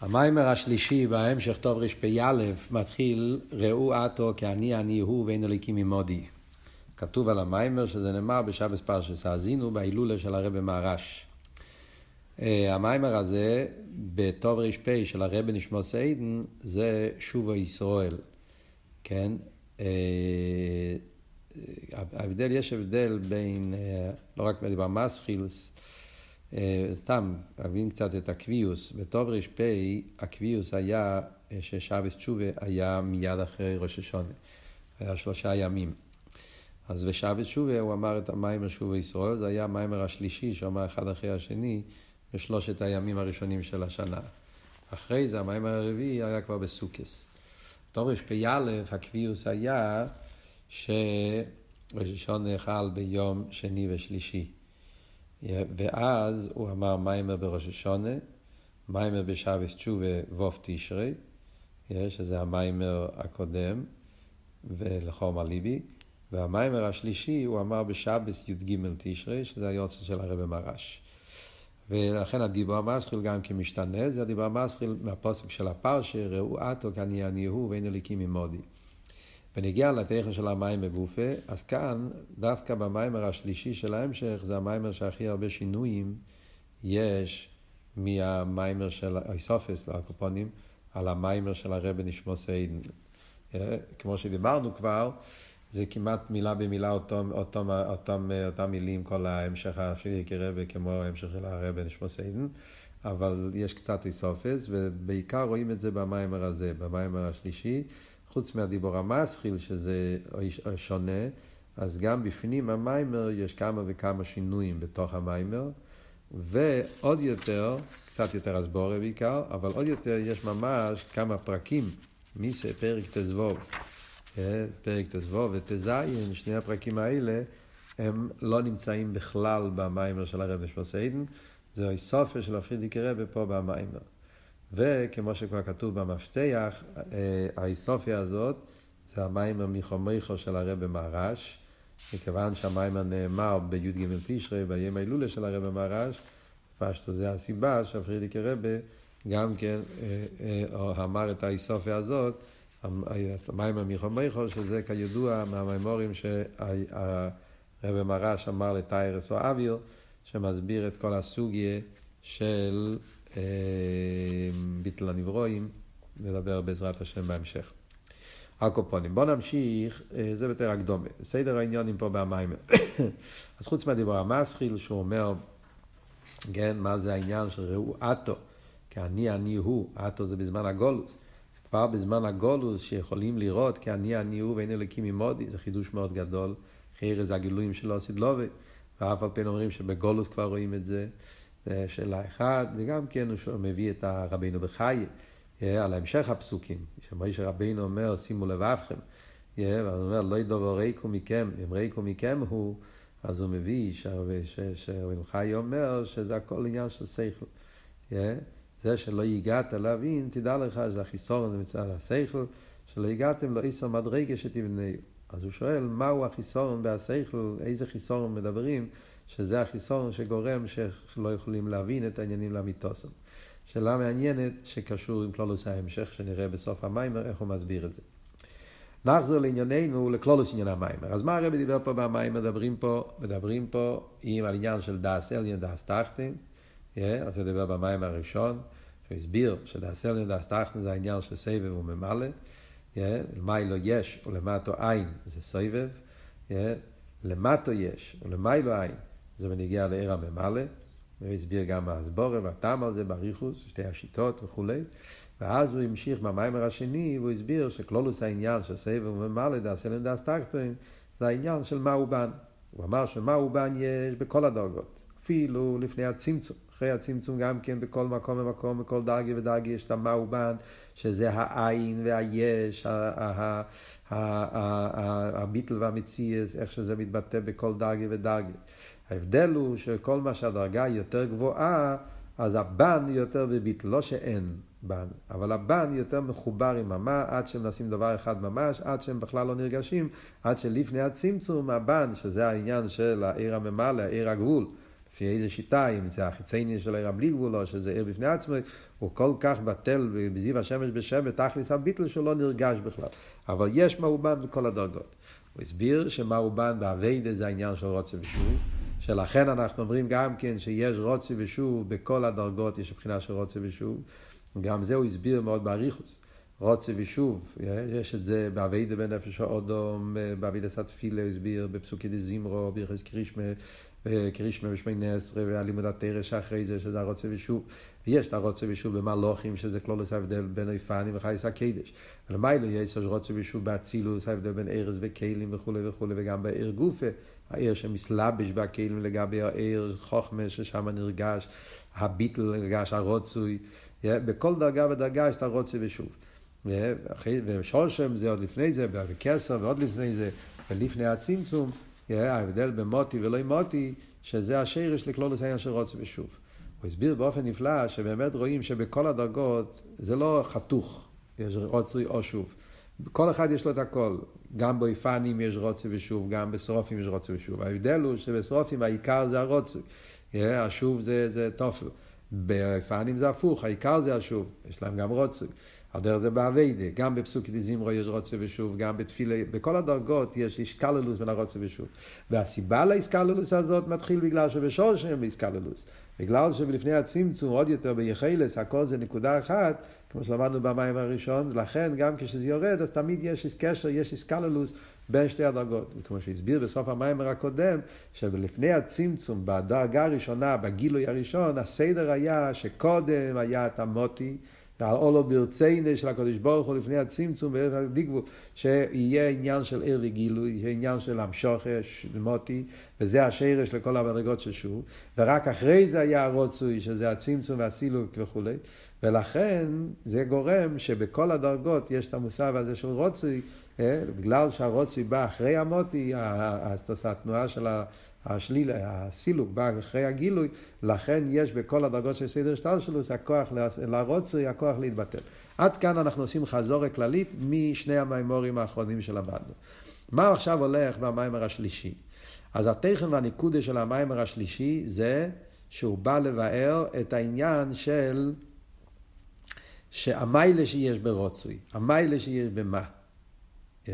המיימר השלישי בהמשך טוב רפ"א מתחיל ראו עתו כי אני אני הוא ואין אליקים ממודי. כתוב על המיימר שזה נאמר בשבס פרשס האזינו בהילולה של הרבי מהרש. אה, המיימר הזה בטוב רפ"א של הרבי נשמע סיידן זה שובו ישראל, כן? אה, ההבדל, יש הבדל בין, אה, לא רק בדיבר מסחילס, אה, סתם, להבין קצת את הקביוס. בטוב ר"פ, הקביוס היה אה, ששבס תשובה היה מיד אחרי ראש השונה. היה שלושה ימים. אז בשבס תשובה הוא אמר את המיימר שובה ישראל, זה היה המיימר השלישי שהוא אמר אחד אחרי השני בשלושת הימים הראשונים של השנה. אחרי זה המיימר הרביעי היה כבר בסוכס. טוב ר"פ הקביוס היה שראש השונה חל ביום שני ושלישי. ואז הוא אמר מיימר בראש השונה, מיימר בשבס תשובה ווף תשרי, שזה המיימר הקודם, ולחום הליבי, והמיימר השלישי הוא אמר בשבס י"ג תשרי, שזה היוצא של הרבי מרש. ולכן הדיבור המסחיל גם כן משתנה, זה הדיבור המסחיל מהפוסק של הפרשה, ראו עתו כעני אני הוא ואין אליקים ממודי. ונגיע לתכן של המים בגופה, אז כאן, דווקא במיימר השלישי של ההמשך, זה המיימר שהכי הרבה שינויים יש מהמיימר של איסופס, הקופונים, על המיימר של הרבי נשמו סיידן. אה, כמו שדיברנו כבר, זה כמעט מילה במילה אותם, אותם, אותם, אותם מילים, כל ההמשך השני כרבי, כמו ההמשך של הרבי נשמו סיידן, אבל יש קצת איסופס, ובעיקר רואים את זה במיימר הזה, במיימר השלישי. חוץ מהדיבור המסחיל, שזה שונה, אז גם בפנים המיימר יש כמה וכמה שינויים בתוך המיימר, ועוד יותר, קצת יותר הסבורה בעיקר, אבל עוד יותר יש ממש כמה פרקים, מיסה, פרק תזבוב, אה, פרק תזבוב ותזיין, שני הפרקים האלה, הם לא נמצאים בכלל במיימר של הרב נשמוסיידן, זה הסופר של הפרידיקי רבי פה במיימר. וכמו שכבר כתוב במפתח, אה, האיסופיה הזאת זה המיימר מחומייכו של הרב מרש, מכיוון שהמיימר נאמר בי"ג תשרי, ביום ההילולה של הרב מרש, פשטו זה הסיבה שהפרידיקי רבה גם כן אה, אה, אמר את האיסופיה הזאת, המיימר מחומייכו, שזה כידוע מהמימורים שהרב מרש אמר לטיירס או אוויר, שמסביר את כל הסוגיה של אה, ביטל הנברואים, נדבר בעזרת השם בהמשך. הקופונים. בואו נמשיך, אה, זה יותר הקדומה. סדר העניונים פה במים. אז חוץ מהדיבור המסחיל, שהוא אומר, כן, מה זה העניין של ראו אטו, כי אני אני הוא, אטו זה בזמן הגולוס. כבר בזמן הגולוס שיכולים לראות כי אני אני הוא ואין אלוקים ממודי, זה חידוש מאוד גדול. חייר זה הגילויים שלו עשית לובי, ואף על פי אומרים שבגולוס כבר רואים את זה. זה שאלה אחת, וגם כן הוא מביא את הרבינו בחיי, על המשך הפסוקים, שמוישה רבינו אומר, שימו לבבכם, והוא אומר, לא ידובו ריקו מכם, אם ריקו מכם הוא, אז הוא מביא, שרבינו חיי אומר, שזה הכל עניין של שכל. זה שלא הגעת להבין, תדע לך, זה החיסורן מצד השכל, שלא הגעתם לא איסו מדרגה שתבנהו. אז הוא שואל, מהו החיסורן והשכל, איזה חיסורן מדברים? שזה החיסון שגורם שלא יכולים להבין את העניינים לאמיתוסם. שאלה מעניינת שקשור עם כלולוס ההמשך, שנראה בסוף המיימר, איך הוא מסביר את זה. נחזור לענייננו, לכלולוס עניין המיימר. אז מה הרבי דיבר פה במיימר? מדברים פה, מדברים פה עם על עניין של דאס אליין דאס טחטין. אז הוא דיבר במיימר הראשון, שהוא הסביר שדאס אליין דאס טחטין זה העניין של סבב וממלא. למיילו יש ולמטו אין זה סבב. למטו יש ולמיילו אין זה בנגיע לעיר הממלא, הוא הסביר גם הסבורה והטעם על זה בריחוס, שתי השיטות וכולי, ואז הוא המשיך במיימר השני, והוא הסביר שכלולוס העניין של סבב וממלא דעשה לנדס טקטוין, זה העניין של מה הוא בן. הוא אמר שמה הוא בן יש בכל הדרגות, אפילו לפני הצמצום. אחרי הצמצום גם כן בכל מקום ומקום, בכל דרגי ודרגי יש את המהו בן, שזה העין והיש, הביטל והמציאס, איך שזה מתבטא בכל דרגי ודרגי. ההבדל הוא שכל מה שהדרגה היא יותר גבוהה, אז הבן יותר בביטל, לא שאין בן, אבל הבן יותר מחובר עם המה, עד שהם נשים דבר אחד ממש, עד שהם בכלל לא נרגשים, עד שלפני הצמצום הבן, שזה העניין של העיר הממלא, העיר הגבול, לפי איזה שיטה, אם זה החיצייני של עיר בלי גבול, או שזה עיר בפני עצמו, הוא כל כך בטל בזיו השמש בשם, ותכלס הביטל שלו לא נרגש בכלל. אבל יש מאובן בכל הדרגות. הוא הסביר שמאובן באביידה זה העניין של רוצה ושוב, שלכן אנחנו אומרים גם כן שיש רוצה ושוב בכל הדרגות, יש מבחינה של רוצה ושוב. גם זה הוא הסביר מאוד באריכוס. רוצה ושוב, יש את זה באביידה בנפש האודום, באביידה הוא הסביר בפסוקי דזימרו, ביחס קרישמה, קרישמה ושמונה עשרה, והלימוד התרא שאחרי זה, שזה הרוצה ושוב. ויש את הרוצה ושוב במלוכים, שזה כלולוס ההבדל בין איפנים וחייס הקדש. ולמיילו יש רוצה ושוב באצילוס, ההבדל בין ארז וכלים וכולי וכולי, וגם בעיר גופה, העיר שמסלבש בכלים לגבי העיר חוכמה, ששם נרגש הביטל, נרגש הרוצוי. בכל דרגה ודרגה יש את הרוצה ושוב. ושושם זה עוד לפני זה, בכסר ועוד לפני זה, ולפני הצמצום, ההבדל במוטי ולא עם מוטי, שזה השרש לכלולוס העניין של רוצה ושוב. הוא הסביר באופן נפלא שבאמת רואים שבכל הדרגות זה לא חתוך, יש רוצה או שוב. כל אחד יש לו את הכל. גם באיפנים יש רוצה ושוב, גם בשרופים יש רוצה ושוב. ההבדל הוא שבשרופים העיקר זה הרוצה. השוב זה, זה תופל. באיפנים זה הפוך, העיקר זה השוב. יש להם גם רוצה. על דרך זה באביידה, גם בפסוקי דזימרו יש רוצה ושוב, גם בתפילה, בכל הדרגות יש איסקללוס בין הרוצה ושוב. והסיבה לאיסקללוס הזאת מתחיל בגלל שבשורשם באיסקללוס. בגלל שבלפני הצמצום, עוד יותר ביחלס, הכל זה נקודה אחת, כמו שלמדנו במים הראשון, לכן גם כשזה יורד, אז תמיד יש קשר, יש איסקללוס בין שתי הדרגות. וכמו שהסביר בסוף המים הקודם, שלפני הצמצום, בדרגה הראשונה, בגילוי הראשון, הסדר היה שקודם היה את המוטי, ועל אולו ברציינה של הקדוש ברוך הוא לפני הצמצום בלי גבול, שיהיה עניין של עיר וגילוי, יהיה עניין של המשוכש, מוטי, וזה השרש לכל המדרגות של שוב, ורק אחרי זה היה הרוצוי, שזה הצמצום והסילוק וכולי, ולכן זה גורם שבכל הדרגות יש את המושג הזה של רוצוי, אה, בגלל שהרוצוי בא אחרי המוטי, התנועה של ה... השלילה, הסילוק בא אחרי הגילוי, לכן יש בכל הדרגות של סדר שטר שלו, זה הכוח לרוצוי, הכוח להתבטל. עד כאן אנחנו עושים חזורת כללית משני המימורים האחרונים שלמדנו. מה עכשיו הולך במיימר השלישי? אז התכן והניקודה של המיימר השלישי זה שהוא בא לבאר את העניין של שהמיילה שיש ברוצוי, המיילה שיש במה. Yeah.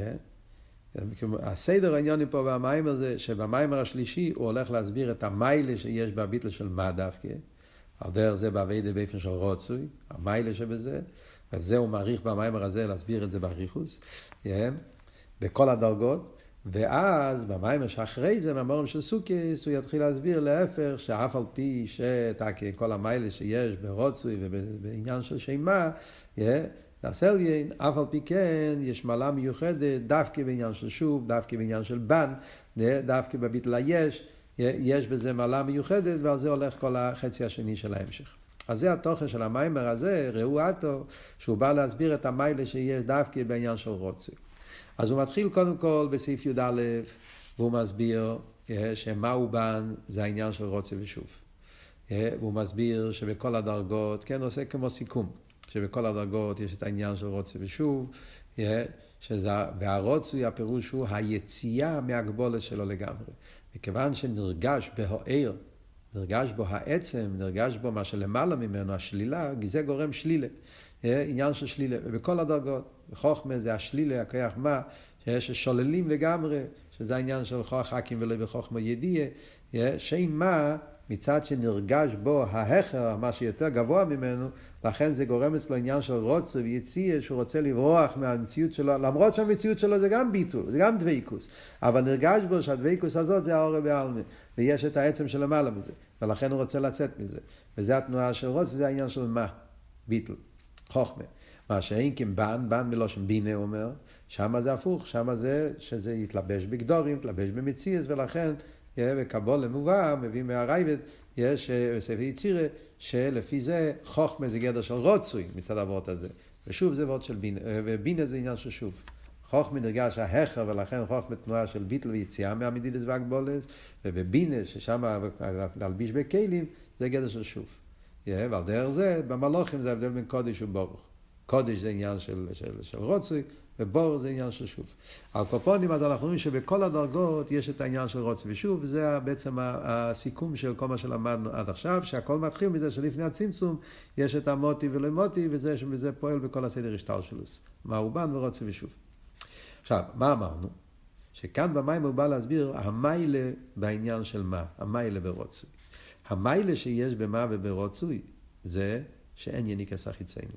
הסדר העניונים פה במים הזה, שבמיימר השלישי הוא הולך להסביר את המיילה שיש בביטל של מה דווקא, על דרך זה באביידה באופן של רוצוי, המיילה שבזה, וזה הוא מעריך במיימר הזה להסביר את זה באריכוס, בכל הדרגות, ואז במיימר שאחרי זה, במיימר של סוכיס, הוא יתחיל להסביר להפך, שאף על פי שכל המיילה שיש ברוצוי ובעניין של שימה, הסליין, אף על פי כן יש מעלה מיוחדת דווקא בעניין של שוב, דווקא בעניין של בן, דווקא בביטל היש, יש בזה מעלה מיוחדת ועל זה הולך כל החצי השני של ההמשך. אז זה התוכן של המיימר הזה, ראו עטו, שהוא בא להסביר את המיילה שיש דווקא בעניין של רוצי. אז הוא מתחיל קודם כל בסעיף י"א, והוא מסביר שמהו בן זה העניין של רוצי ושוב. והוא מסביר שבכל הדרגות, כן, עושה כמו סיכום. שבכל הדרגות יש את העניין של רוצה ושוב, שזה, והרוצוי הפירוש הוא היציאה מהגבולת שלו לגמרי. מכיוון שנרגש בהוער, נרגש בו העצם, נרגש בו מה שלמעלה ממנו, השלילה, זה גורם שלילה. עניין של שלילה, ובכל הדרגות. בחוכמה זה השלילה, הכוח מה, ששוללים לגמרי, שזה העניין של כוח חכים ולא בחוכמה ידיעה, שם מה מצד שנרגש בו ההכר, מה שיותר גבוה ממנו, לכן זה גורם אצלו עניין של רוצה ויציאה, שהוא רוצה לברוח מהמציאות שלו, למרות שהמציאות שלו זה גם ביטול, זה גם דבייקוס, אבל נרגש בו שהדבייקוס הזאת זה האור בעלמא, ויש את העצם שלמעלה מזה, ולכן הוא רוצה לצאת מזה. וזה התנועה של רוצה, זה העניין של מה? ביטול, חוכמה. מה שאין כבן, בן מלושן בינה אומר, שמה זה הפוך, שמה זה שזה יתלבש בגדורים, יתלבש במציאס, ולכן בקבולה מובא, מביא מהרייבד, יש בספר יצירה, שלפי זה חוכמה זה גדר של רוצוי מצד האבות הזה. ושוב זה וורד של בינה, ובינה זה עניין של שוב. חוכמה נרגש ההכר, ולכן חוכמה תנועה של ביטל ויציאה מהמדידס והגבולס, ובבינה, ששם להלביש בכלים, זה גדר של שוב. ועל דרך זה, במלוכים זה ההבדל בין קודש וברוך. קודש זה עניין של, של, של רוצוי, ובור זה עניין של שוב. על קופונים אז אנחנו רואים שבכל הדרגות יש את העניין של רוצוי ושוב, וזה בעצם הסיכום של כל מה שלמדנו עד עכשיו, שהכל מתחיל מזה שלפני הצמצום יש את המוטי ולא מוטי, וזה, וזה פועל בכל הסדר השטלשלוס. מאובן ורוצוי ושוב. עכשיו, מה אמרנו? שכאן במים הוא בא להסביר המיילה בעניין של מה, המיילה ברוצוי. המיילה שיש במה וברוצוי זה שאין יניקס החיציינו.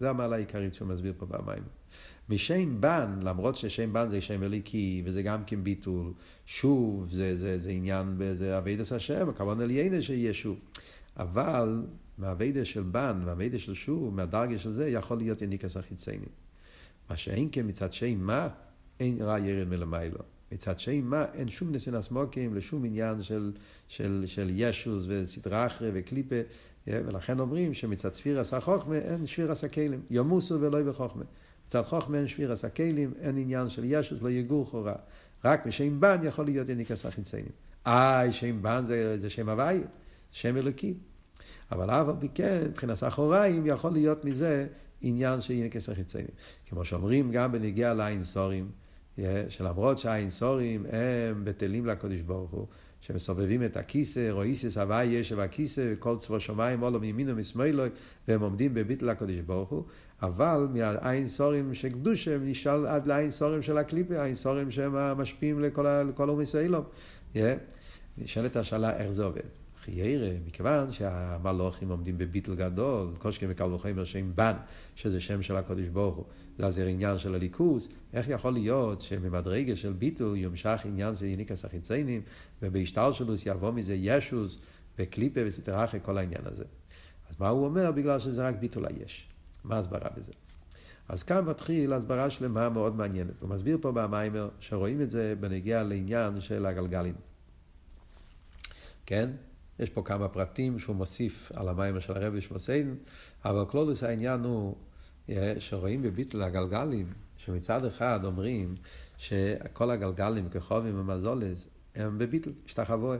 זה המעלה העיקרית שהוא מסביר פה במים. משם בן, למרות ששם בן זה שם אליקי, וזה גם כן ביטול, שוב, זה, זה, זה עניין, זה אביידס השם, הכוונה לעיינה שיהיה שוב. אבל מהאביידס של בן, מהאביידס של שוב, מהדרגה של זה, יכול להיות יניקס החיציינים. מה שאין כן מצד שם מה, אין רע ירד מלמיילו. מצד שם מה, אין שום נסינס מוקים לשום עניין של, של, של ישוס וסדרה אחרי וקליפה, ולכן אומרים שמצד ספיר עשה חוכמה אין שפיר עשה כלים, ימוסו ולא בחוכמה. מצד חוכמה אין שפיר עשה כלים, אין עניין של ישוס, לא יגור חורה. רק משם בן יכול להיות יניקס החיציינים. איי, שם בן זה, זה שם הוואי, שם אלוקי. אבל אף על פי כן, מבחינת אחוריים, יכול להיות מזה עניין של יניקס החיציינים. כמו שאומרים גם בנגיע לעין סורים, שלמרות שהעין סורים הם בטלים לקודש ברוך הוא, שמסובבים את הכיסא, רואיסיס הוואי ישב הכיסא, כל צבא שמיים עולו מימינו משמאלו, והם עומדים בביטל הקודש ברוך הוא, אבל מהעין סורים של קדושה נשאל עד לעין סורים של הקליפה, העין סורים שהם משפיעים לכל, אומי סיילום. נשאלת השאלה איך זה עובד. חיירה, מכיוון שהמלוכים עומדים בביטל גדול, שכם וקל וחומר שם בן, שזה שם של הקודש ברוך הוא, זה עניין של הליכוז, איך יכול להיות שממדרגה של ביטול יומשך עניין של יניקס החיציינים, ובהשתלשלוס יבוא מזה ישוס, בקליפה אחרי כל העניין הזה. אז מה הוא אומר? בגלל שזה רק ביטול היש. מה ההסברה בזה? אז כאן מתחיל הסברה שלמה מאוד מעניינת. הוא מסביר פה במיימר שרואים את זה בנגיע לעניין של הגלגלים. כן? יש פה כמה פרטים שהוא מוסיף על המיימר של הרבי שמוסיין, אבל כלולוס העניין הוא שרואים בביטול הגלגלים, שמצד אחד אומרים שכל הגלגלים כחובים ומזולס הם בביטול, השתחווה.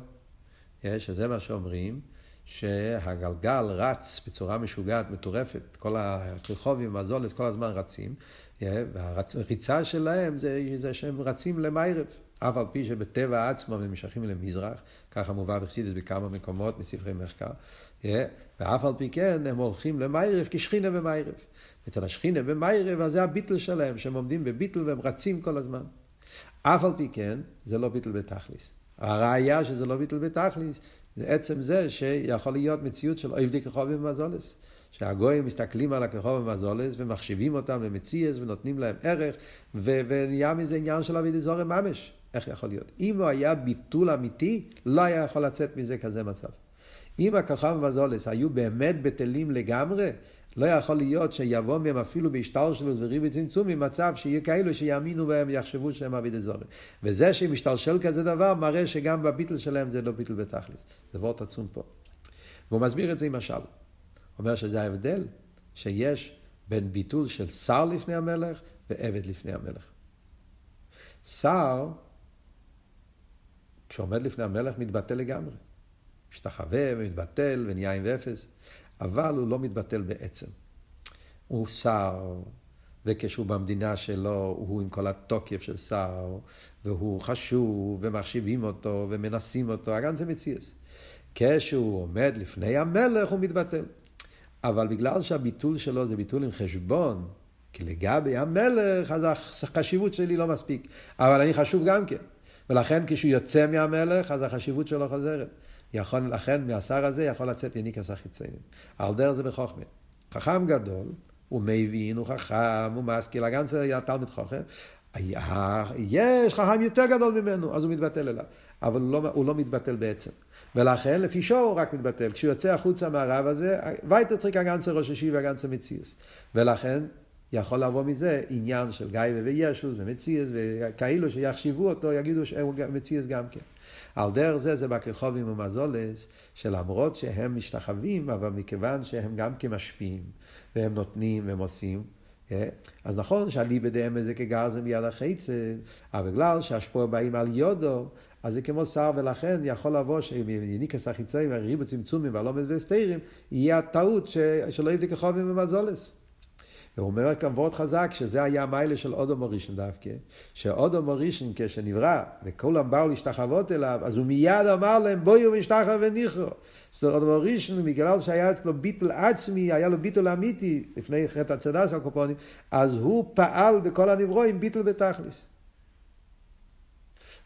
שזה מה שאומרים, שהגלגל רץ בצורה משוגעת, מטורפת, כל הכרחובים והזולס כל הזמן רצים, והריצה שלהם זה, זה שהם רצים למיירב. אף על פי שבטבע עצמו הם נמשכים למזרח, ככה מובא בחסידס בכמה מקומות מספרי מחקר, ואף על פי כן הם הולכים למיירב כשכינה במיירב. אצל השכינה במיירב, אז זה הביטל שלהם, שהם עומדים בביטל והם רצים כל הזמן. אף על פי כן, זה לא ביטל בתכליס. הראיה שזה לא ביטל בתכליס, זה עצם זה שיכול להיות מציאות של אויבדי כחובים ומזולס. שהגויים מסתכלים על הכחוב ומזולס ומחשיבים אותם למציאס ונותנים להם ערך, ונהיה מזה עניין של אבי דזורם ממש. איך יכול להיות? אם הוא היה ביטול אמיתי, לא היה יכול לצאת מזה כזה מצב. אם הכוכב ומזולס היו באמת בטלים לגמרי, לא יכול להיות שיבוא מהם אפילו בהשתלשלות וריבי צמצום ממצב שיהיה כאלו שיאמינו בהם ויחשבו שהם אבי דזורי. וזה שמשתלשל כזה דבר מראה שגם בביטל שלהם זה לא ביטל בתכלס. זה וורט עצום פה. והוא מסביר את זה עם משל. אומר שזה ההבדל שיש בין ביטול של שר לפני המלך ועבד לפני המלך. שר כשעומד לפני המלך מתבטל לגמרי. משתחווה ומתבטל ונהיה עם ואפס, אבל הוא לא מתבטל בעצם. הוא שר, וכשהוא במדינה שלו, הוא עם כל התוקף של שר, והוא חשוב, ומחשיבים אותו, ומנסים אותו, גם זה מציאס. כשהוא עומד לפני המלך, הוא מתבטל. אבל בגלל שהביטול שלו זה ביטול עם חשבון, כי לגבי המלך, אז החשיבות שלי לא מספיק. אבל אני חשוב גם כן. ולכן כשהוא יוצא מהמלך, אז החשיבות שלו חוזרת. יכול, לכן מהשר הזה יכול לצאת יניקס החיציינים. על דרך זה בחוכמה. חכם גדול, הוא מבין, הוא חכם, הוא משכיל, הגנץ היה תלמיד חוכם. יש חכם יותר גדול ממנו, אז הוא מתבטל אליו. אבל הוא לא, הוא לא מתבטל בעצם. ולכן לפי שור הוא רק מתבטל. כשהוא יוצא החוצה מהרב הזה, וייטר צריך הגנצה ראש השיב והגנצה מציאס. ולכן יכול לבוא מזה עניין של גיא וישוס ומציאס, וכאילו שיחשיבו אותו, יגידו שהוא מציאס גם כן. על דרך זה זה בכרחובים ומזולס, שלמרות שהם משתחווים, אבל מכיוון שהם גם כמשפיעים, והם נותנים והם עושים, אה, אז נכון שאליבא דאמה זה כגרזם ביד החיצה, אבל בגלל שהשפוע באים על יודו, אז זה כמו שר, ולכן יכול לבוא שיניקס החיצאים, הריבו צמצומים והלומד וסתירים, יהיה הטעות שלא יבדק כחובים ומזולס. והוא אומר כאן מאוד חזק שזה היה המיילה של אודום הראשון דווקא, שאודום הראשון כשנברא וכולם באו להשתחוות אליו, אז הוא מיד אמר להם בואו משתחו וניחו. אומרת, אודום הראשון, בגלל שהיה אצלו ביטול עצמי, היה לו ביטול אמיתי, לפני חטא הצדה של הקופונים, אז הוא פעל בכל הנברואים ביטול בתכלס.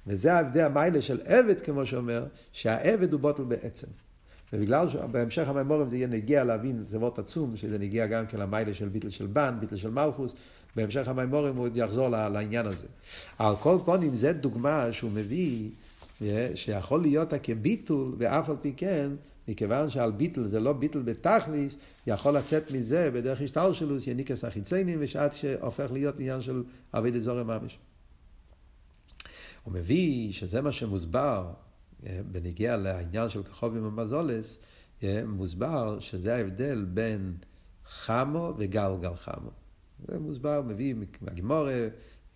וזה ההבדל המיילה של עבד, כמו שאומר, שהעבד הוא בוטל בעצם. ובגלל שבהמשך המימורים זה יהיה נגיע להבין, מאוד עצום, שזה נגיע גם כן למיילה של ביטל של בן, ביטל של מלכוס, בהמשך המימורים הוא יחזור לעניין הזה. על כל פונים זה דוגמה שהוא מביא, שיכול להיות כביטול, ואף על פי כן, מכיוון שעל ביטל זה לא ביטל בתכליס, יכול לצאת מזה בדרך השתלשלוס יניקס החיציינים, ושעת שהופך להיות עניין של אבי דזורי ממש. הוא מביא שזה מה שמוסבר אה, בניגיע לעניין של כחובים ומזולס, אה, מוסבר שזה ההבדל בין חמו וגלגל חמו. זה מוסבר, מביא מהגימורה,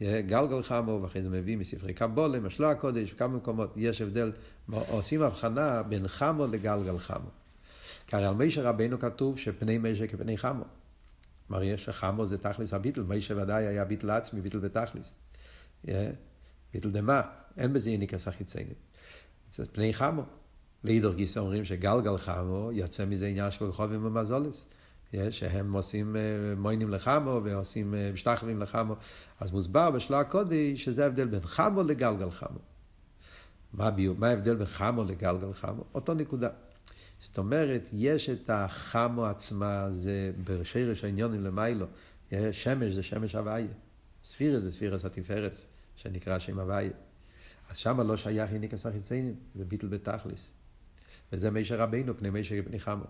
אה, גלגל חמו, ואחרי זה מביא מספרי קבולה, משלו הקודש, בכמה מקומות יש הבדל, עושים הבחנה בין חמו לגלגל חמו. כי הרי על מישה רבנו כתוב שפני מישה כפני חמו. מראה שחמו זה תכלס הביטל, מישה ודאי היה ביטל עצמי, ביטל בתכלס. ביטל דמה, אין בזה יניקס החיציינים. זה פני חמו. לאידור גיסא אומרים שגלגל חמו, יוצא מזה עניין של חובים ומזולס. שהם עושים אה, מוינים לחמו ועושים אה, משתחווים לחמו. אז מוסבר בשלו הקודש שזה ההבדל בין חמו לגלגל חמו. מה, מה ההבדל בין חמו לגלגל חמו? אותו נקודה. זאת אומרת, יש את החמו עצמה, זה בשרש העניונים למיילו. שמש זה שמש הוויה. ספירס זה ספירס התפארס, שנקרא שם הוויה. אז שמה לא שייך יניקס החיציינים, זה ביטל בתכליס. וזה מישר רבינו, פני מישר פני חמו.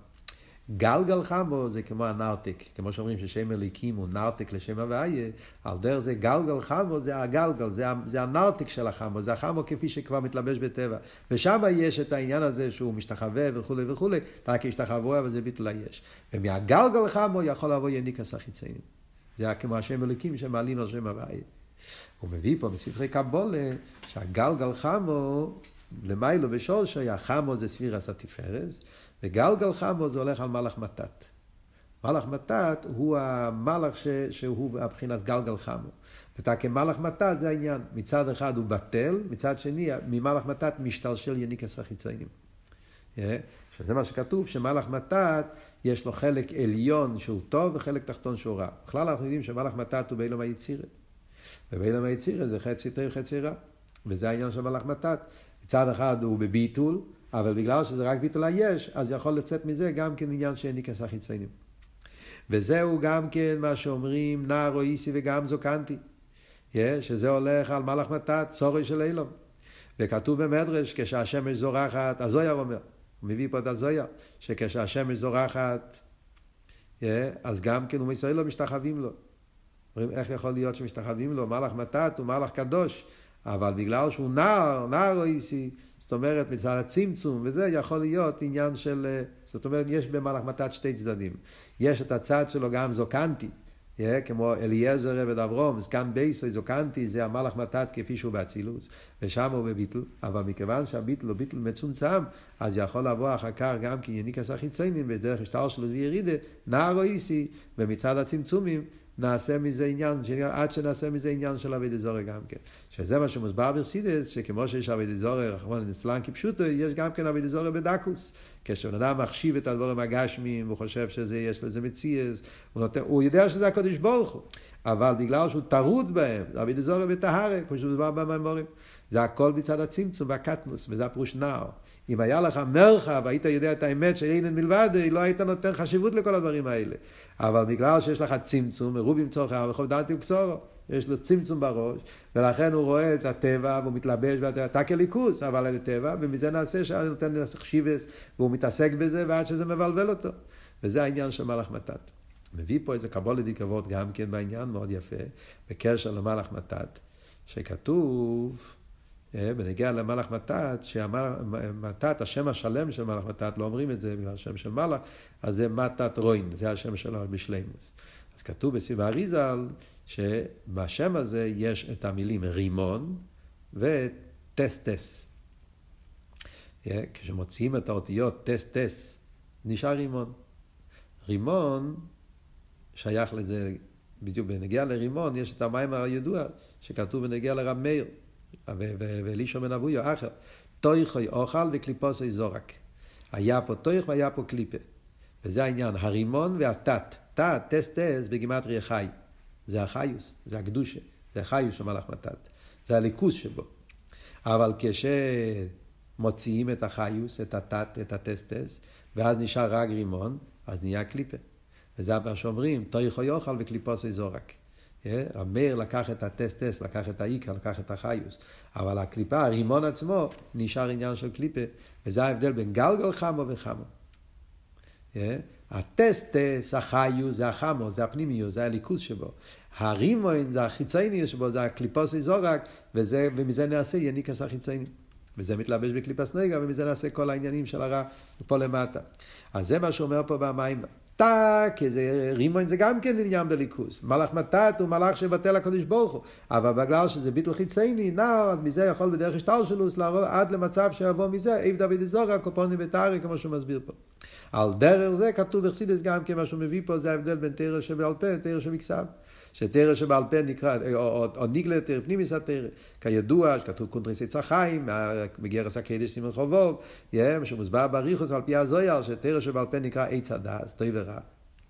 גלגל חמו זה כמו הנרתק, כמו שאומרים ששם אליקים הוא נרתק לשם הוויה, על דרך זה גלגל חמו זה הגלגל, זה, זה הנרתק של החמו, זה החמו כפי שכבר מתלבש בטבע. ושם יש את העניין הזה שהוא משתחווה וכולי וכולי, רק השתחווה אבל זה ביטול היש. ומהגלגל חמו יכול לבוא יניקס החיציינים. זה כמו השם אליקים שמעלים על שם הוויה. הוא מביא פה בספרי קבולה שהגלגל חמו למיילו בשורשי, החמו זה ספירס התפארס, וגלגל חמו זה הולך על מלאך מתת. מלאך מתת הוא המלאך ש, שהוא הבחינת גלגל חמו. ואתה כמלאך מתת זה העניין. מצד אחד הוא בטל, מצד שני ממלאך מתת משתלשל יניקס החיציינים. שזה מה שכתוב, שמלאך מתת יש לו חלק עליון שהוא טוב וחלק תחתון שהוא רע. בכלל אנחנו יודעים שמלאך מתת הוא באילום היצירה. ובאילום היצירה זה חצי טוב חצי רע. וזה העניין של מלאך מתת. מצד אחד הוא בביטול, אבל בגלל שזה רק ביטול היש, אז יכול לצאת מזה גם כן עניין שאין ניקס החיציינים. וזהו גם כן מה שאומרים נער או איסי וגם זוקנתי. שזה הולך על מלאך מתת, צורי של אילום. וכתוב במדרש, כשהשמש זורחת, הזויר אומר, הוא מביא פה את הזויר, שכשהשמש זורחת, אז גם כן מסוים לו משתחווים לו. אומרים, איך יכול להיות שמשתחווים לו? מלאך מתת הוא מלאך קדוש. אבל בגלל שהוא נער, נער איסי, זאת אומרת, מצד הצמצום, וזה יכול להיות עניין של, אה, זאת אומרת, יש במהלך מתת שתי צדדים. יש את הצד שלו גם זוקנטי, yeah, כמו אליעזר עבד אברום, זקן בייסוי זוקנטי, זה המלאך מתת כפי שהוא באצילוס, ושם הוא בביטל, אבל מכיוון שהביטל הוא ביטל מצומצם, אז יכול לבוא אחר כך גם כי יניקס החיציינים בדרך השטר שלו וירידה, נער איסי, ומצד הצמצומים, נעשה מזה עניין, עד שנעשה מזה עניין של אבי דזורי גם כן. שזה מה שמוסבר ברסידס, שכמו שיש אבי דזורי, רחמון נסלן כפשוטו, יש גם כן אבי דזורי בדקוס. כשבן אדם מחשיב את הדבורים הגשמיים, הוא חושב שזה, יש לזה מציאס, הוא, נותן, הוא יודע שזה הקדוש ברוך הוא, אבל בגלל שהוא טרוד בהם, זה אבי דזורי בטהרה, כמו שמוסבר במאמורים. זה הכל מצד הצמצום והקטנוס, וזה הפירוש נער. אם היה לך מרחב, היית יודע את האמת שאין מלבד, לא היית נותן חשיבות לכל הדברים האלה. אבל בגלל שיש לך צמצום, מרובים צורכיו וחוב דעתי וקסורו. יש לו צמצום בראש, ולכן הוא רואה את הטבע והוא מתלבש, ואתה כליכוס, אבל על הטבע, ומזה נעשה שאני נותן חשיבס, והוא מתעסק בזה, ועד שזה מבלבל אותו. וזה העניין של מלאך מתת. מביא פה איזה קבולה דיקבות גם כן בעניין מאוד יפה, בקשר למלאך מתת, שכתוב, בנגיע למלאך מתת, שהמתת, השם השלם של מלאך מתת, לא אומרים את זה בגלל השם של מלאך, אז זה מתת רוין, זה השם שלו בשלימוס. אז כתוב בסיב האריזל, שבשם הזה יש את המילים רימון וטסטס. אה, כשמוציאים את האותיות טסטס, נשאר רימון. רימון שייך לזה בדיוק בנגיע לרימון יש את המים הידוע שכתוב בנגיע לרב מאיר ואלישו בן אבויו אחר. טויכוי אוכל וקליפוסי זורק. היה פה טויך והיה פה קליפה. וזה העניין, הרימון והתת. תת, טס טס בגימטריה חי. זה החיוס, זה הקדושה, זה החיוס של מלאך מתת. זה הליכוס שבו. אבל כשמוציאים את החיוס, את התת, את הטסטס, ואז נשאר רק רימון, אז נהיה קליפה. וזה מה שאומרים, טויכו יאכל וקליפוסי זורק. המאיר לקח את הטסטס, לקח את העיקר, לקח את החיוס. אבל הקליפה, הרימון עצמו, נשאר עניין של קליפה, וזה ההבדל בין גלגל חמו וחמו. הטסטס, החיוס, זה החמו, זה הפנימיוס, זה הליכוז שבו. הרימון זה החיצייני שבו, זה הקליפוסי זורק, וזה, ומזה נעשה יניקס החיצייני. וזה מתלבש בקליפס נגע, ומזה נעשה כל העניינים של הרע פה למטה. אז זה מה שאומר פה במים. טאק, איזה רימון זה גם כן עניין בליכוס. מלאך מתת הוא מלאך שבטל הקדוש ברוך הוא. אבל בגלל שזה ביטל חיצייני, נע, אז מזה יכול בדרך השטלשלוס לעבור עד למצב שיבוא מזה, איב דוד זורע, קופוני וטרי, כמו שהוא מסביר פה. על דרך זה כתוב בחסידס גם כן, מה שהוא מביא פה, זה ההבדל בין תרא שבעל פה לתרא שבכסף. שתרא שבעל פה נקרא, או, או, או ניגלה תרא פנימיס התרא, כידוע, שכתוב קונטריס עץ החיים, מגרס הקדש סימן חובוב, שמוסבר בריחוס על פי הזויר, שתרא שבעל פה נקרא עץ הדס, טוב ורע.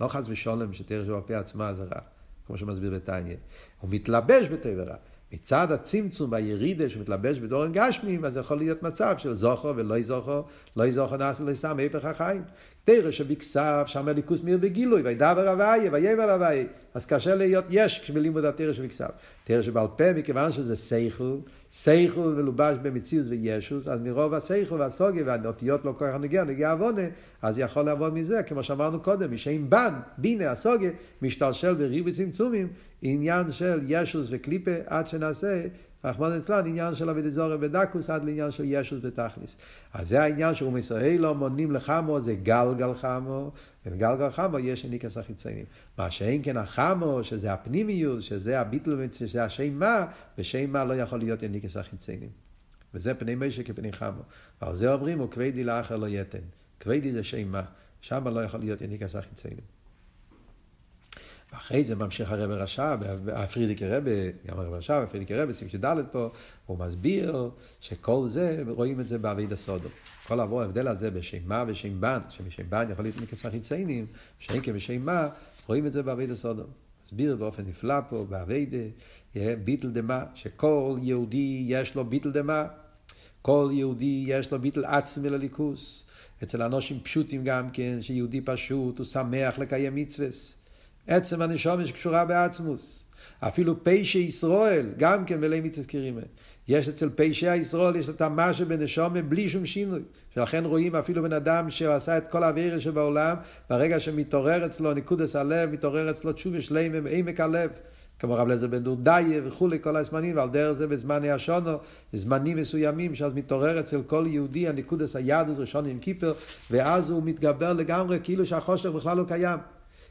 לא חס ושולם שתרא שבעל פה עצמה זה רע, כמו שמסביר בתניא. הוא מתלבש בטוב ורע. מצד הצמצום והירידה שמתלבש בדורן גשמים, אז יכול להיות מצב של זוכר ולא זוכר, לא זוכר נעשה לסם היפך החיים. תרא שבכסף, שם הליכוס מיר בגילוי, וידבר אביי, ויבר אביי. אז קשה להיות יש כשבלימוד התרא שבכסף. תרא שבעל פה, מכיוון שזה סייכל, סייכל מלובש במציאות וישוס, אז מרוב הסייכל והסוגיה והאותיות לא כל כך נגיע, נגיע עוונה, אז יכול לעבוד מזה, כמו שאמרנו קודם, משאם בן, בינה, הסוגיה, משתלשל בריב וצמצומים, עניין של ישוס וקליפה, עד שנעשה רחמנא ליצלן, עניין של אבי דזורי בדקוס עד לעניין של ישוס בתכליס. אז זה העניין שהוא מסוהי לא מונים לחמו, זה גלגל חמו, ובגלגל חמו יש ניקס החיציינים. מה שאין כן החמו, שזה הפנימיות, שזה הביטל, שזה השם מה, ושם מה לא יכול להיות ניקס החיציינים. וזה פני משה כפני חמו. ועל זה אומרים, וכבדי לאחר לא יתן. כבדי זה שם מה, שם לא יכול להיות ניקס החיציינים. אחרי זה ממשיך הרב רש"ב, הפרידיקי רבה, גם הרב רש"ב, הפרידיקי רבה, סעיף ד' פה, הוא מסביר שכל זה, רואים את זה בעביד הסודו. כל עבור ההבדל הזה בשם מה ושם בן, שמשם בן יכול להיות מקצר חיציינים, שאין כבשם מה, רואים את זה בעביד הסודו. מסביר באופן נפלא פה, בעבידה, ביטל דמה, שכל יהודי יש לו ביטל דמה, כל יהודי יש לו ביטל עצמי לליכוס. אצל אנושים פשוטים גם כן, שיהודי פשוט, הוא שמח לקיים מצווה. עצם הנשומש קשורה בעצמוס. אפילו פשע ישראל, גם כן מלא קרימה. יש אצל פשע ישראל, יש את המשהו בנשומה בלי שום שינוי. ולכן רואים אפילו בן אדם שעשה את כל האווירה שבעולם, ברגע שמתעורר אצלו נקודס הלב, מתעורר אצלו תשובה שלמה מעמק הלב. כמו רבי אלעזר בן דורדיא וכולי, כל הזמנים, ועל דרך זה בזמני השנה, זמנים מסוימים, שאז מתעורר אצל כל יהודי הנקודת היהדות ראש השנה יום כיפור, ואז הוא מתגבר לגמרי, כאילו שהחושך בכלל לא קיים.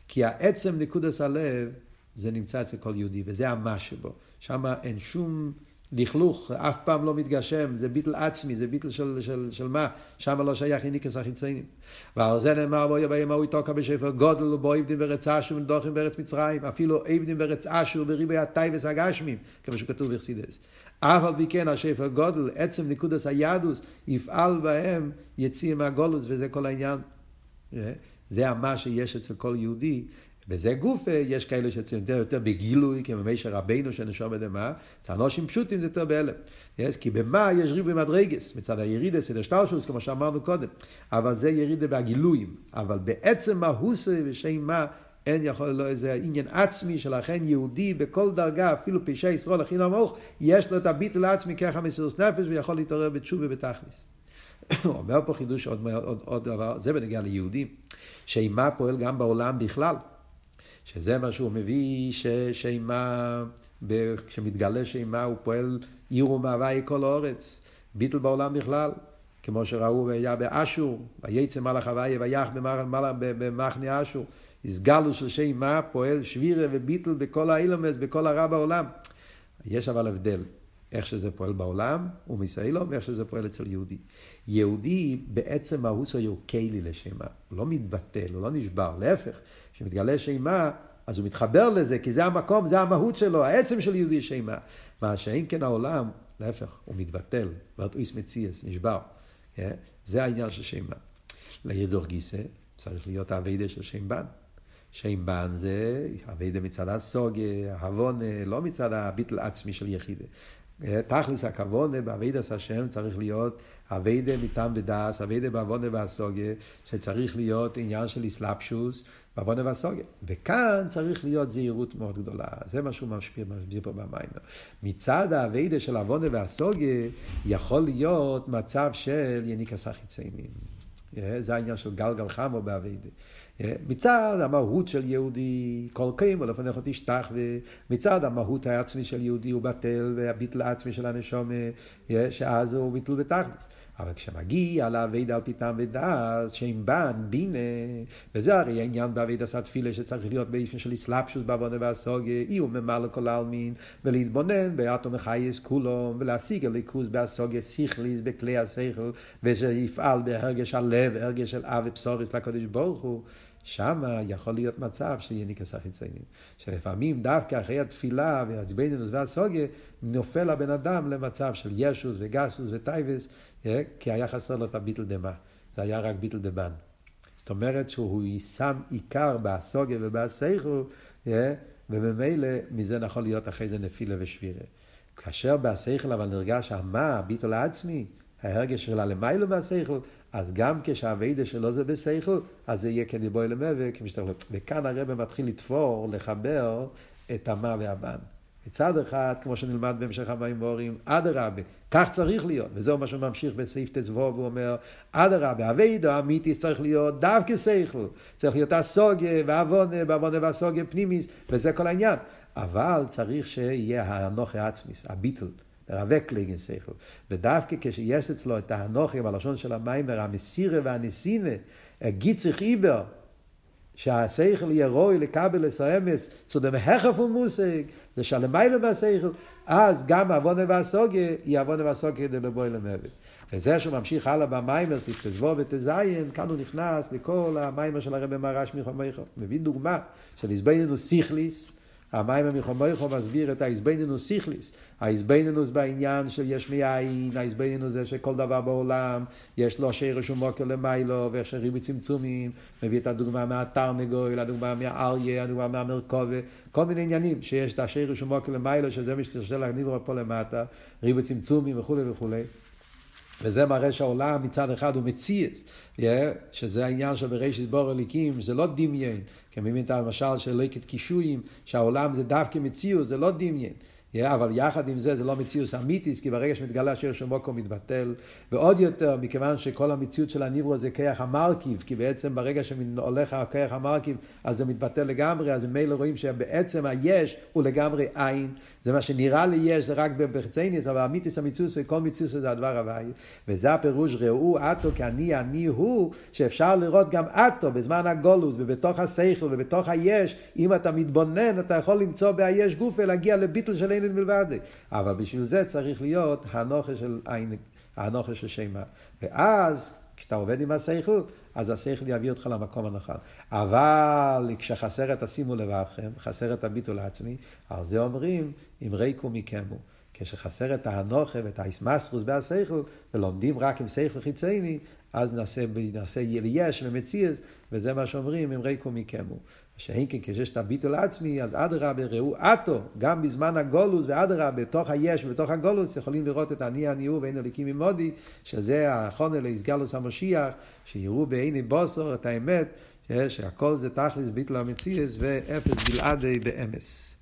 כי העצם נקודת הלב, זה נמצא אצל כל יהודי, וזה המה שבו. שם אין שום לכלוך, אף פעם לא מתגשם, זה ביטל עצמי, זה ביטל של, של, של מה, שם לא שייך יניקת החיצונים. ועל זה נאמר ביום ההוא יתקע בשופר גדול ובאו האובדים בארץ אשור והנידחים בארץ מצרים, אפילו אובדים בארץ אשור בריבוי הטובות הגשמיים, כמו שכתוב בחסידס. אף על פי כן השפר גודל, עצם נקודס היהדוס, יפעל בהם יציא מהגולוס, וזה כל העניין. זה המה שיש אצל כל יהודי. בזה גוף יש כאלה שאצלם יותר, יותר בגילוי, כמו מישר רבינו שנשום בדמה, אצל אנשים פשוטים זה יותר בהלם. Yes, כי במה יש ריבוי מדרגס, מצד הירידה, סדר שטרשוס, כמו שאמרנו קודם, אבל זה ירידה בהגילויים. אבל בעצם מהוסי ושם מה, אין יכול, לא איזה עניין עצמי, שלכן יהודי בכל דרגה, אפילו פשעי ישראל הכי נמוך, יש לו את הביטול העצמי ככה מסירוס נפש, ויכול להתעורר בתשובה ובתכלס. הוא אומר פה חידוש עוד, עוד, עוד דבר, זה בנגיע ליהודים, שאימה פועל גם בעולם בכלל. שזה מה שהוא מביא, ששימה, כשמתגלה שימה הוא פועל עיר ומהווה כל האורץ, ביטל בעולם בכלל, כמו שראו היה באשור, ויצא מלאך הוויה ויח במחנה אשור, הסגלו של שימה פועל שבירה וביטל בכל האילומס, בכל הרע בעולם. יש אבל הבדל. איך שזה פועל בעולם, מסיילו, ואיך שזה פועל אצל יהודי. יהודי בעצם מהוסו הוא כלי לשמה, הוא לא מתבטל, הוא לא נשבר, להפך, כשמתגלה שמה, אז הוא מתחבר לזה, כי זה המקום, זה המהות שלו, העצם של יהודי שמה. מה שאין כן העולם, להפך, הוא מתבטל, ואת איס מציאס, נשבר. כן? זה העניין של שמע. לאידך גיסא צריך להיות העבודה של שם ב״ן. שם ב״ן זה עבודה מצד ההשגה, ההבנה, לא מצד הביטל עצמי של יחידה. תכלס הכוונה בעבודת השם צריך להיות עבודה מטעם ודעת, עבודה בהבנה והשגה, שצריך להיות עניין של התלבשות בהבנה והשגה. וכאן צריך להיות זהירות מאוד גדולה. זה מה שהוא משפיע, משפיע פה במים. מצד העבודה של הבנה והשגה, יכול להיות מצב של יניקת החיצונים. זה העניין של גלגל חמה בעבודה. מצד המהות של יהודי, כל קומה לפניך תשתחווה, ומצד המהות העצמי של יהודי הוא בטל, והביטל העצמי של הנשמה, שאז הוא ביטל בתכלס. אבל כשמגיע לעבודה על פי טעם ודעת, שם ב״ן, בינה, וזה הרי העניין בעבודת התפילה שצריך להיות באופן של התלבשות בהבנה והשגה, איהו ממלא כל עלמין, ולהתבונן באטום החייס כולו, ולהשיג הליכוז בהסוגיה סיכליס, בכלי השכל, וזה יפעל בהרגש הלב, הרגש של אב ובשוריס לקדוש ברוך הוא. שם יכול להיות מצב שיהיה ניקס החיציינים. שלפעמים דווקא אחרי התפילה והזבנינוס והסוגיה, נופל הבן אדם למצב של ישוס וגסוס וטייבס, כי היה חסר לו את הביטל דמה. זה היה רק ביטל דבן. זאת אומרת שהוא שם עיקר בסוגיה ובסייכל, וממילא מזה יכול להיות אחרי זה נפילה ושבירה. כאשר בסייכל אבל נרגש המה, הביטול העצמי, ההרגש של הלמיילו מהסייכל, אז גם כשהאביידה שלו זה בסייכל, אז זה יהיה כדיבוי למווה, כמשתכלות. וכאן הרב מתחיל לתפור, לחבר את המה והבן. מצד אחד, כמו שנלמד בהמשך המים ואורים, אדרבה, כך צריך להיות, וזהו מה שהוא ממשיך בסעיף ט"ו, והוא אומר, אדרבה, אביידו אמיתי צריך להיות דווקא סייכל, צריך להיות הסוגיה והעוונה, בעוונה והסוגיה פנימיס, וזה כל העניין. אבל צריך שיהיה האנוכי עצמיס, הביטל. לרווק לגן שכל. ודווקא כשיש אצלו את האנוכי בלשון של המיימר, המסירה והנסינה, גיצריך איבר, שהשכל יהיה רוי לקבל לסאמס, צודם החף ומושג, לשלמיילו מהשכל, אז גם עוונה והסוגיה היא עוונה והסוגיה כדי לבוא אל המוות. וזה שהוא ממשיך הלאה במיימר, סעיף תזבו ותזיין, כאן הוא נכנס לכל המיימר של הרבי מרש מיכו מביא דוגמה של איזבנינוס סיכליס, המים המחומויכו מסביר את האיזבנינוס סיכליס. האיזבנינוס בעניין של יש מאין, האיזבנינוס זה שכל דבר בעולם יש לו שרש ומוקר למיילו, ואיך שריבי צמצומים, מביא את הדוגמה מהתרנגוי, הדוגמה מהאריה, הדוגמה מהמרכובה, כל מיני עניינים שיש את השרש ומוקר למיילו, שזה משתשל להגניב פה למטה, ריבי צמצומים וכולי וכולי. וזה מראה שהעולם מצד אחד הוא מציאס, שזה העניין של בראשית בור אליקים, זה לא דמיין, כי מבין את המשל של ליקט קישואים, שהעולם זה דווקא מציאוס, זה לא דמיין. אבל יחד עם זה, זה לא מציאות אמיתיס, כי ברגע שמתגלה שיר של מוקו מתבטל, ועוד יותר, מכיוון שכל המציאות של הניברו זה כיח המרכיב, כי בעצם ברגע שהולך הכיח המרכיב, אז זה מתבטל לגמרי, אז ממילא רואים שבעצם היש הוא לגמרי עין, זה מה שנראה לי יש, זה רק בחצייניס, אבל אמיתיס המציאות, כל מציאות זה הדבר הוואי, וזה הפירוש ראו אטו כאני אני הוא, שאפשר לראות גם אטו בזמן הגולוס, ובתוך השכל, ובתוך היש, אם אתה מתבונן, אתה יכול למצוא בהיש גופה, להגיע לביטל של אין מלבד. אבל בשביל זה צריך להיות הנוכה של עין, הנוכה של שמה. ואז, כשאתה עובד עם השכל, אז השכל יביא אותך למקום הנכון. אבל כשחסר את השימו לבבכם, חסר את הביטול העצמי, על זה אומרים, אם ריקו מכמו. כשחסר את האנוכה ואת האיסמסרוס בהשכל, ולומדים רק עם שכל חיצייני, אז נעשה, נעשה יש ומציאס, וזה מה שאומרים, אם ריקו מכמו. שאין כן כשיש את הביטול עצמי, אז אדרבה ראו אטו, גם בזמן הגולוס ואדרבה, בתוך היש ובתוך הגולוס, יכולים לראות את אני אני הוא ואין אליקים ממודי, שזה החונה לאיסגלוס המשיח, שיראו בעיני בוסור את האמת, שהכל זה תכלס ביטול המציאס ואפס בלעדי באמס.